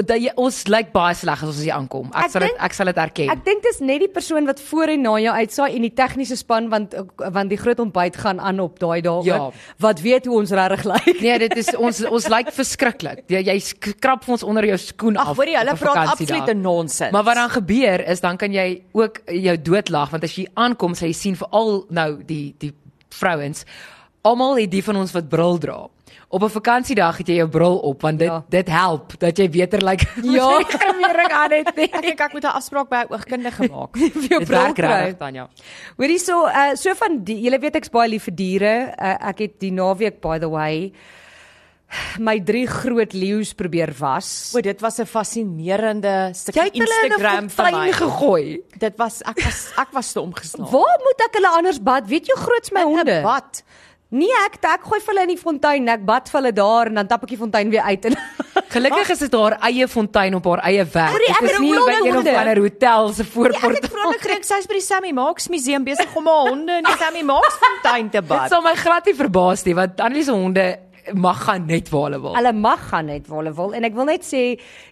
dat jy ons lyk baie sleg as ons hier aankom. Ek, Ek sal dit ek sal dit erken. Ek dink dis net die persoon wat voor en na jou uitsaai en die tegniese span want want die groot ontbyt gaan aan op daai dae Ja. wat weet hoe ons regtig lyk. Nee, dit is ons ons lyk verskriklik. Jy, jy krap vir ons onder jou skoen af. Ag, hoorie, hulle op 'n praat absolute nonsens. Maar wat dan gebeur is dan kan jy ook jou doodlag want as jy aankom sê jy sien veral nou die die vrouens almal het die van ons wat bril dra. Op 'n vakansiedag het jy jou bril op want dit Ja. dit help dat jy beter lyk. Ja. gemering aan het. [laughs] Ek dink ek moet 'n afspraak by 'n oogkundige maak. [laughs] vir jou Dit bril werk kry. regtig dan ja. Hoorie so uh so van die julle weet ek's baie lief vir diere. Uh, ek het die naweek by the way my drie groot leeu's probeer was. O, dit was 'n fascinerende Jy stukkie het hulle in 'n Instagram vir my. fontein gegooi. Dit was ek was ek was te omgeslaan. Waar moet ek hulle anders bad? Weet jy hoe groot my honde? Wat? Nee, ek ek gooi hulle in die fontein, ek bad vir hulle daar en dan tap ek die fontein weer uit en [laughs] Gelukkig is dit haar eie fontein op haar eie werk. Hoorie, ek Dit is nie by een of honde. ander hotel se Ja, ek voorport. het vroeër [laughs] gedink sy's by die Sammy Marks museum besig om haar honde in die [laughs] Sammy Marks fontein te Dit bad. sal my glad nie verbaas nie want Annelies se honde mag gaan net waar hulle wil. Hulle mag gaan net waar hulle wil en ek wil net sê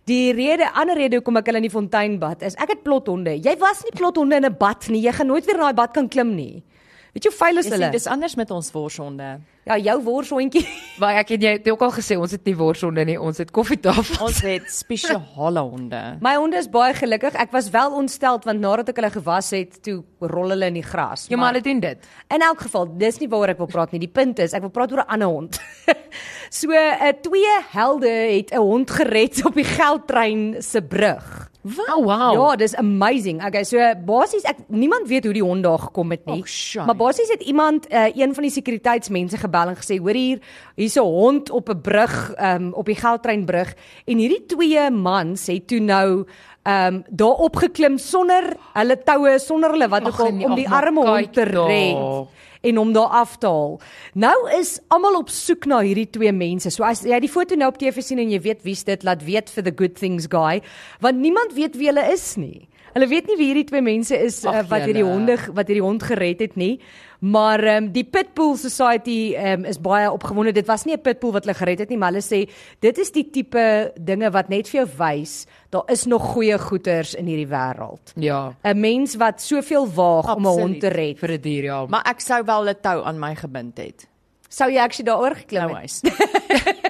die rede ander rede hoekom ek hulle in die fontein bad is ek het plothonde. Jy was nie plothonde in 'n bad nie. Jy gaan nooit weer in daai bad kan klim nie. Weet jy hoe vuil is Dis, hulle? dis anders met ons worshonde. Ja, jou worshondjie. Maar [laughs] ek het jy het ook al gesê ons het nie worshonde nie, ons het koffietafels. Ons het spesiale honde. [laughs] My honde is baie gelukkig. Ek was wel ontsteld want nadat ek hulle gewas het, toe rol hulle in die gras. Ja, maar hulle doen dit. In elk geval, dis nie waaroor ek wil praat nie. Die punt is, ek wil praat oor 'n ander hond. [laughs] so, 'n uh, twee helde het 'n hond gered op die Geldtrein se brug. Oh wow. Ja, dis amazing. Okay, so basies ek niemand weet hoe die hond daar gekom het nie. Shy. maar basies het iemand uh, een van die sekuriteitsmense gebel en gesê, "Hoor hier, hier's 'n hond op 'n brug, um, op die Geldtreinbrug." En hierdie twee mans het toe nou ehm um, daar opgeklim sonder hulle toue, sonder hulle wat ook al nee, om die arme hond te red en hom daar af te haal. Nou is almal op soek na hierdie twee mense. So as jy die foto nou op TV sien en jy weet wie's dit, laat weet vir the good things guy, want niemand weet wie hulle is nie. Hulle weet nie wie hierdie twee mense is uh, Ag, wat hierdie honde wat hierdie hond gered het nie. Maar ehm um, die Pitbull Society ehm um, is baie opgewonde. Dit was nie 'n pitbull wat hulle gered het nie, maar hulle sê dit is die tipe dinge wat net vir jou wys daar is nog goeie goeters in hierdie wêreld. Ja, 'n Mens wat soveel waag om 'n hond Absoluut. te red. vir 'n dier ja. Maar ek sou wel 'n tou aan my gebind het. Sou jy actually daaroor geklim Nou het? [laughs]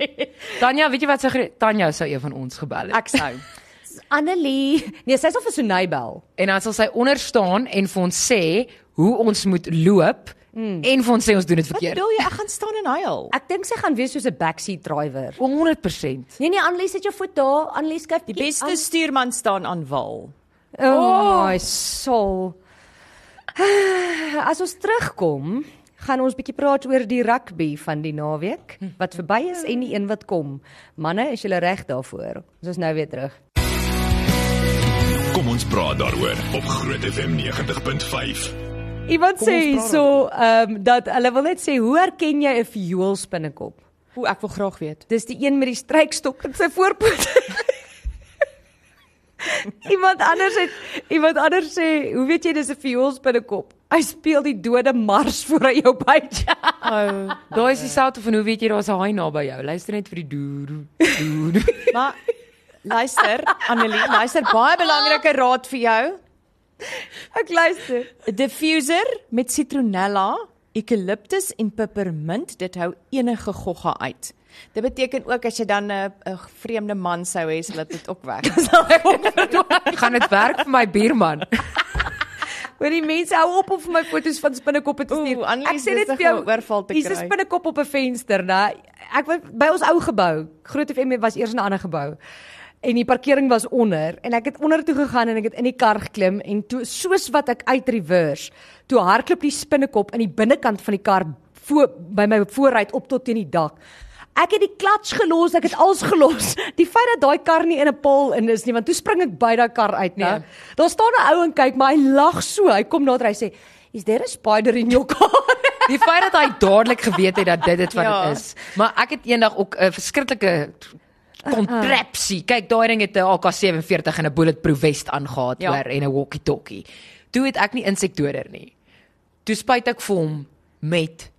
sê. Tanya, weet jy wat sou Tanya sou een van ons gebel het. Ek sou. [laughs] Annelie. Nee, sy sal vir Sunay bel. En dan sal sy onder staan en vir ons sê hoe ons moet loop mm. en vir ons sê ons doen dit Wat verkeerd. bedoel jy? Ek gaan staan en huil. Ek dink sy gaan wees soos 'n backseat driver. 100%. Nee nee, Annelie sit jou voet daar. Annelie skuif Die beste stuurman staan aan wal. Oh, my soul. [sighs] As ons terugkom, gaan ons bietjie praat oor die rugby van die naweek wat verby is en die een wat kom. Manne, is julle reg daarvoor? Ons is nou weer terug. Kom ons praat daaroor op Groot FM 90.5. Iemand Kom sê so, ehm um, dat hulle wil net sê, hoe herken jy 'n viool spinnekop? O, ek wil graag weet. Dis die een met die strykstok in sy voorpoot. [laughs] iemand anders het iemand anders sê, hoe weet jy dis 'n viool spinnekop? Hy speel die dode mars voor hy jou byt. [laughs] Oh, daai is dieselfde van hoe weet jy daar's 'n haai naby jou. Luister net vir die doer doer. [laughs] Maar luister, Annelie, luister baie belangrike raad vir jou. Ek luister. 'n Diffuser met citronella, eucalyptus en pepermint, dit hou enige gogga uit. Dit beteken ook as jy dan 'n 'n vreemde man sou hê, sal dit ook weg. [laughs] Gaan dit werk vir my buurman? [laughs] Hoor die mense hou op om vir my foto's van spinnekoppe te stuur. Oeh, Annelies, dis vir nog 'n oorval te Hier's 'n kry. spinnekop op 'n venster, né? Ek was by ons ou gebou. Groot FM was eers 'n ander gebou. En die parkering was onder en ek het onder toe gegaan en ek het in die kar geklim en toe soos wat ek uit reverse, toe hardloop die spinnekop in die binnekant van die kar voor by my vooruit op tot teen die dak. Ek het die klats gelos, ek het alles gelos. [laughs] Die feit dat daai kar nie in 'n paal in is nie, want toe spring ek by daai kar uit, né? Nee. Daar staan 'n ou en kyk, maar hy lag so. Hy kom nader, hy sê, "Is there a spider in your car?" [laughs] Die feit dat hy dadelik geweet het dat dit dit wat Ja. dit is. Maar ek het eendag ook 'n verskriklike kontrapsie. Kyk, daai ding het 'n AK47 en 'n bulletproof vest aangetree Ja. hoor en 'n walkie-talkie. Toe het ek nie insekdoder nie. Toe spuit ek vir hom met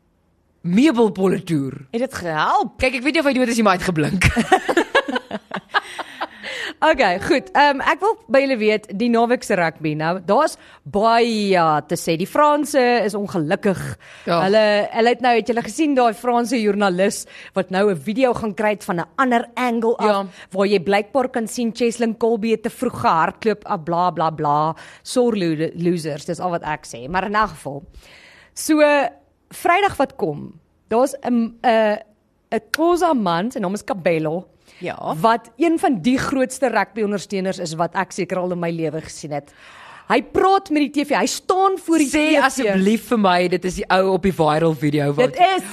meubelpolitoer. Het dit gehelp? Kyk, ek weet nie of hy dood is nie, maar hy het geblink. [laughs] Okay, goed. Ehm um, ek wil by julle weet die naweek se rugby. Nou, daar's baie te sê. Die Franse is ongelukkig. Ja. Hulle hulle het nou het julle gesien daai Franse joernalis wat nou 'n video gaan kry van 'n ander angle af Ja. waar jy blykbaar kan sien Cheslin Colby het te vroeg gehardloop, ah, bla bla bla. Sore lo- losers, dis al wat ek sê. Maar in elk geval. So Vrydag wat kom, daar's 'n 'n 'n Khoza man, sy naam is Kabelo Ja. wat een van die grootste rugby ondersteuners is wat ek seker al in my lewe gesien het. Hy praat met die TV. Hy staan voor die Sê TV. asseblief vir my, dit is die ou op die viral video wat Dit is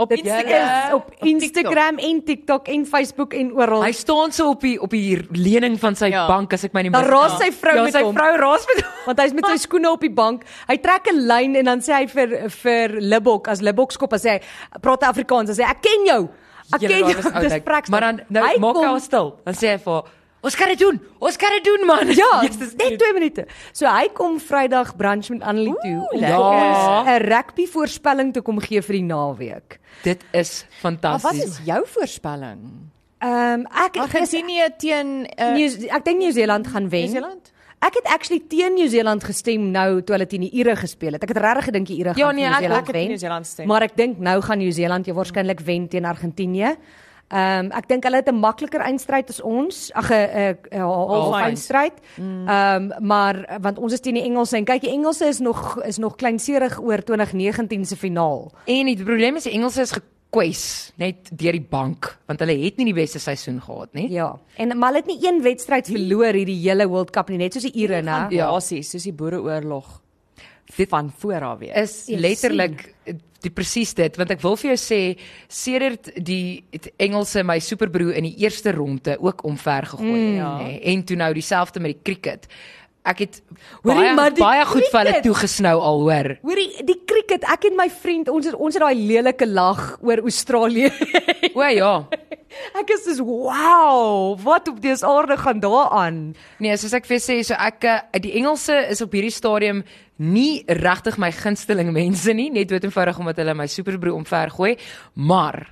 Op dit Instagram, is op op Instagram en TikTok en Facebook en oral. Hy staan so op die op die lening van sy Ja. bank as ek my nie Dan mis- raas sy vrou ja, met sy hom. vrou raas met want hy's met sy skoene op die bank. Hy trek 'n lyn en dan sê hy vir vir Libbok as Libbok skop as hy praat Afrikaans, dan sê hy ek ken jou. Ek ken jou. Dis prekstad. Maar dan nou Hy maak hy kom- haar stil. Dan sê hy vir haar, "Ons kan dit doen. Ons kan dit doen, man." Ja, [laughs] Jesus, net 2 minute. So hy kom Vrydag brunch met Annelie toe om lekker. ons 'n rugby voorspelling te kom gee vir die naweek. Dit is Maar wat fantasties. is jou voorspelling? Ehm um, ek Argentinië teen uh, New, ek dink Nieu-Seeland gaan wen. Nieu-Seeland? Ek het actually teen Nieu-Seeland gestem nou toe hulle teen die Ire gespeel het. Ek het regtig gedink die Ire Ja, gaan nee, ek- Nieu-Seeland ek het wen. Nieu-Seeland gestem. Maar ek dink nou gaan Nieu-Seeland jy waarskynlik wen teen Argentinië. Ehm um, ek dink hulle het 'n makliker eindstryd as ons. Ag 'n 'n half eindstryd. Ehm um, maar want ons is teen die Engelse en kyk die Engelse is nog is nog kleinserig oor 2019 se finaal. En die probleem is die Engelse is gekwes net deur die bank want hulle het nie die beste seisoen gehad nie. Ja. En maar hulle het nie een wedstryd verloor hierdie hele World Cup nie, net soos die Ire, né? Ja. Basies, soos die Boereoorlog Dit van voor af weer. is Jy letterlik die presies dit want ek wil vir jou sê sedert die het Engelse my superbroer in die eerste ronde ook omver gegooi Mm. het Ja. nê en toe nou dieselfde met die cricket. Ek het Hoorie, baie maar baie goed vir hulle cricket- toegesnou al hoor. Hoorie, die cricket, ek en my vriend, ons het ons het daai lelike lag oor Australië. O ja. [laughs] ek is soos, "Wow, wat op dese aarde gaan daaraan?" Nee, soos ek vir sê, so ek eh, die Engelse is op hierdie stadium nie regtig my gunsteling mense nie, net dood eenvoudig omdat hulle my superbroer omver gooi, maar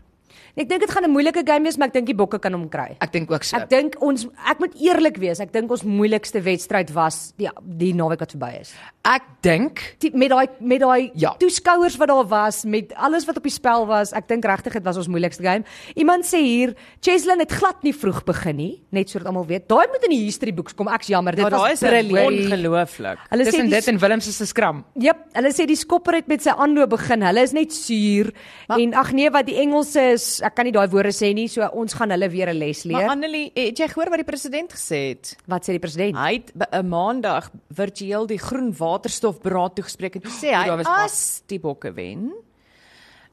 Ek dink dit gaan 'n moeilike game wees, maar ek dink die Bokke kan hom kry. Ek dink ook so. Ek dink ons ek moet eerlik wees, ek dink ons moeilikste wedstryd was die die naweek wat verby is. Ek dink met daai met daai Ja. toeskouers wat daar was, met alles wat op die spel was, ek dink regtig dit was ons moeilikste game. Iemand sê hier, Cheslin het glad nie vroeg begin nie, net sodat almal weet. Daai moet in die history books kom. Ek's jammer, dit Maar was ongelooflik. Tussen dit en Willems se skram. Jep, hulle sê die skopper het met sy aanloop begin. Hulle is net suur en ag nee, wat die Engelse is, ek kan nie daai woorde sê nie, so ons gaan hulle weer 'n les Maar leer. Annelie, het jy gehoor wat die president gesê het? Wat sê die president? Hy het 'n maandag virtueel die groen waterstofberaad toegespreek en toe sê hy bak. as die bokke wen,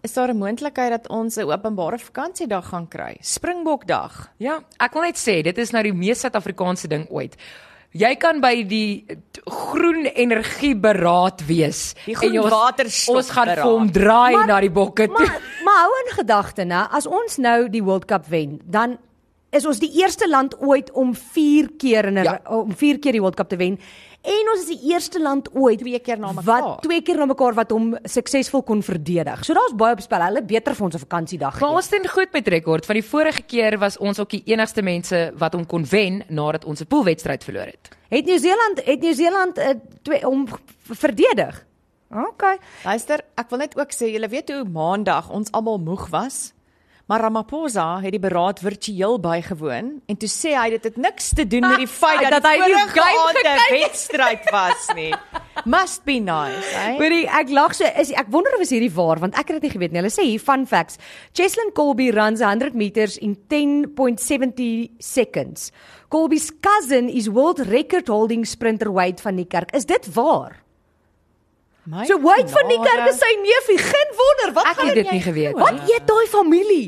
is daar 'n moontlikheid dat ons 'n openbare vakansiedag gaan kry. Springbokdag. Ja, ek wil net sê dit is nou die mees Suid-Afrikaanse ding ooit. Jy kan by die groen energie beraad wees. Die groen en jy- waterstof Ons gaan vir hom draai Maar- na die bokke toe. Maar maar hou in gedagte, né, as ons nou die World Cup wen, dan is ons die eerste land ooit om 4 keer in 'n Ja. om 4 keer die World Cup te wen. En ons is die eerste land ooit Twee keer na mekaar. wat twee keer na mekaar wat hom suksesvol kon verdedig. So daar's baie op spel. Hulle beter vir ons 'n vakansiedag Maar ons doen goed met rekord. Van die vorige keer was ons ook die enigste mense wat hom kon wen nadat ons 'n poolwedstryd verloor het. Het Nieu-Seeland het Nieu-Seeland uh, twee om verdedig. OK. Luister, ek wil net ook sê, julle weet hoe maandag ons almal moeg was. Maar Ramaphosa het die beraad virtueel bygewoon en toe sê hy dit het niks te doen met die feit dat, dat hy die vorige game wedstryd was nie. [laughs] Must be nice, hè? Hoorie, ek lag so is ek wonder of is hierdie waar want ek het dit nie geweet nie. Hulle sê hier fun facts. Cheslin Colby runs 100 meters in 10.70 seconds. Colby's cousin is world record holding sprinter Wade van Niekerk. Is dit waar? My So Wade van genade. Niekerk is sy neefie. Geen wonder. Wat Ek gaan het dit nie geweet Wat nie. eet daai familie?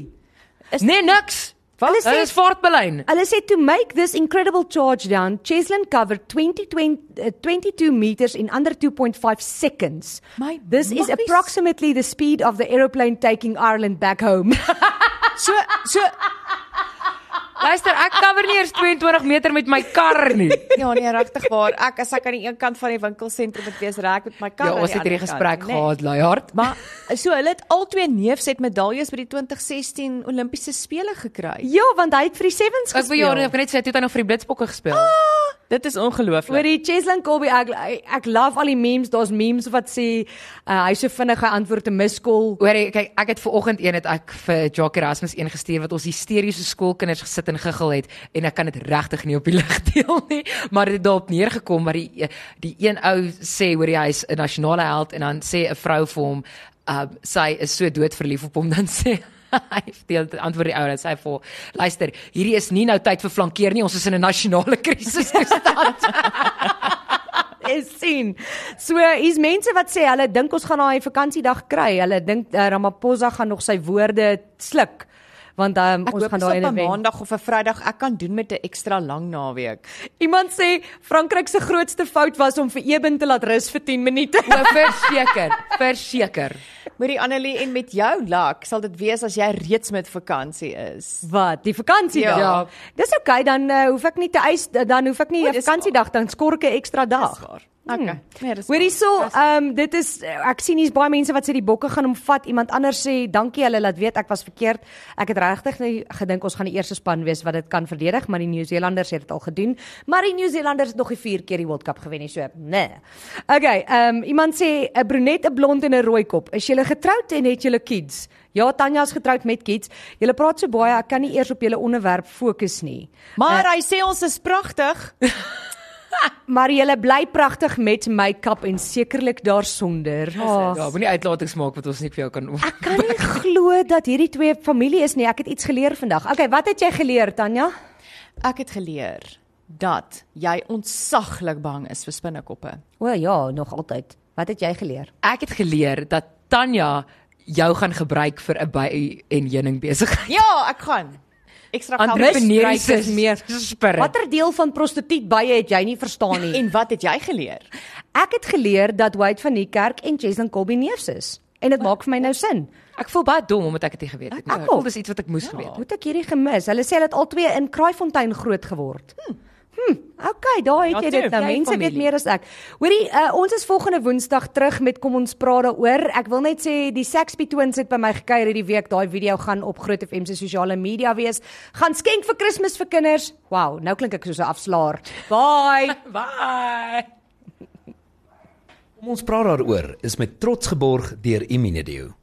Nee, niks. Hulle Wat? sê- Hulle is voortbelyn. Hulle sê to make this incredible charge down, Cheslin covered 20, 20 uh, 22 meters in under 2.5 seconds. My this is approximately the speed of the aeroplane taking Ireland back home. [laughs] So so Luister, ek cover nie eers 22 meter met my kar nie. ja nee, regtig waar. Ek as ek aan die een kant van die winkelsentrum moet wees, raak met my kar. Ja, ons het hierdie gesprek kant, nee. gehad, Laihard. Maar so hulle het al twee neefs het medaljes by die 2016 Olimpiese spele gekry. ja, want hy het vir die Sevens Ek wil jou gespeel. ek kan net sê hy het nog vir die Blitsbokke gespeel. Dit is ongelooflik. Oor die Cheslin Colby ek ek love al die memes, daar's memes wat sê uh, hy so vinnig hy antwoord 'n miskol. Hoor jy, kyk, ek het ver oggend een het ek vir Jock Erasmus een gestuur wat ons hysteriese skoolkinders gesit en giggel het en ek kan dit regtig nie op die lig [laughs] deel nie, maar dit het daarop neergekom maar die die een ou sê hoor jy hy's 'n nasionale held en dan sê 'n vrou vir hom, uh, sy is so doodverlief op hom [laughs] dan sê [laughs] hy die antwoord die ou en sê vir luister, hierdie is nie nou tyd vir flankeer nie, ons is in 'n nasionale [laughs] krisis toestand. [laughs] is sien. So hier's mense wat sê hulle dink ons gaan daai vakansiedag kry. Hulle dink uh, Ramaphosa gaan nog sy woorde sluk want um, Ek ons hoop gaan daai op ene 'n wen. maandag of 'n Vrydag ek kan doen met 'n ekstra lang naweek. Iemand sê Frankryk se grootste fout was om vir Eben te laat rus vir 10 minute. O, verseker, verseker. Hoorie Annelie en met jou luck sal dit wees as jy reeds met vakansie is. Wat? Die vakansiedag. Ja. Dis oukei, okay, dan uh, hoef ek nie te eis dan hoef ek nie 'n vakansiedag dan skor ek 'n ekstra dag. Dis waar. Okay. Nee, dis. Hoor waar. hierso, ehm um, dit is ek sien hier's baie mense wat sê die bokke gaan hom vat. Iemand anders sê dankie hulle laat weet ek was verkeerd. Ek het regtig gedink ons gaan die eerste span wees wat dit kan verdedig, maar die Nieu-Seelanders het dit al gedoen. Maar die Nieu-Seelanders het nog nie 4 keer die World Cup gewen nie, so nee. Okay, ehm um, iemand sê 'n brunet, 'n blond en 'n rooi kop. Is julle getroud en het julle kids? Ja, Tanja's getroud met kids. Julle praat so baie, ek kan nie eers op julle onderwerp fokus nie. Maar hy sê ons is pragtig. [laughs] [laughs] Maar julle bly pragtig met make-up en sekerlik daarsonder. Oh, Ja, moenie uitlatings maak wat ons nie vir jou kan Ek kan nie glo dat hierdie twee familie is nie. Ek het iets geleer vandag. Okay, wat het jy geleer, Tanya? Ek het geleer dat jy ontsaglik bang is vir spinnekoppe. O ja, nog altyd. Wat het jy geleer? Ek het geleer dat Tanya jou gaan gebruik vir 'n by en heuning besigheid. Ja, ek gaan. Ekstra geld Entrepreneurs is meer. spirit. Watter deel van prostituut baie het jy nie verstaan nie? En wat het jy geleer? Ek het geleer dat Wade van die kerk en Cheslin Colby neefs is. En dit maak vir my nou sin. Ek voel baie dom omdat ek dit nie geweet het nie. Ek Ek voel dis iets wat ek moes geweet het. Moet ek hierdie gemis? Hulle sê hulle het al twee in Kraaifontein groot geword. Hm. Okay, daar het Ja, jy dit nou. Mense weet meer as ek. Hoorie, uh, ons is volgende Woensdag terug met kom ons praat daaroor. Ek wil net sê die Saxby Twins het by my gekuier hierdie week. Daai video gaan op Groot FM se sosiale media wees. Gaan skenk vir Kersfees vir kinders. Wow, nou klink ek soos 'n afslaer. Bye. [laughs] Bye. Kom ons praat daaroor is met trots geborg deur Imunedio.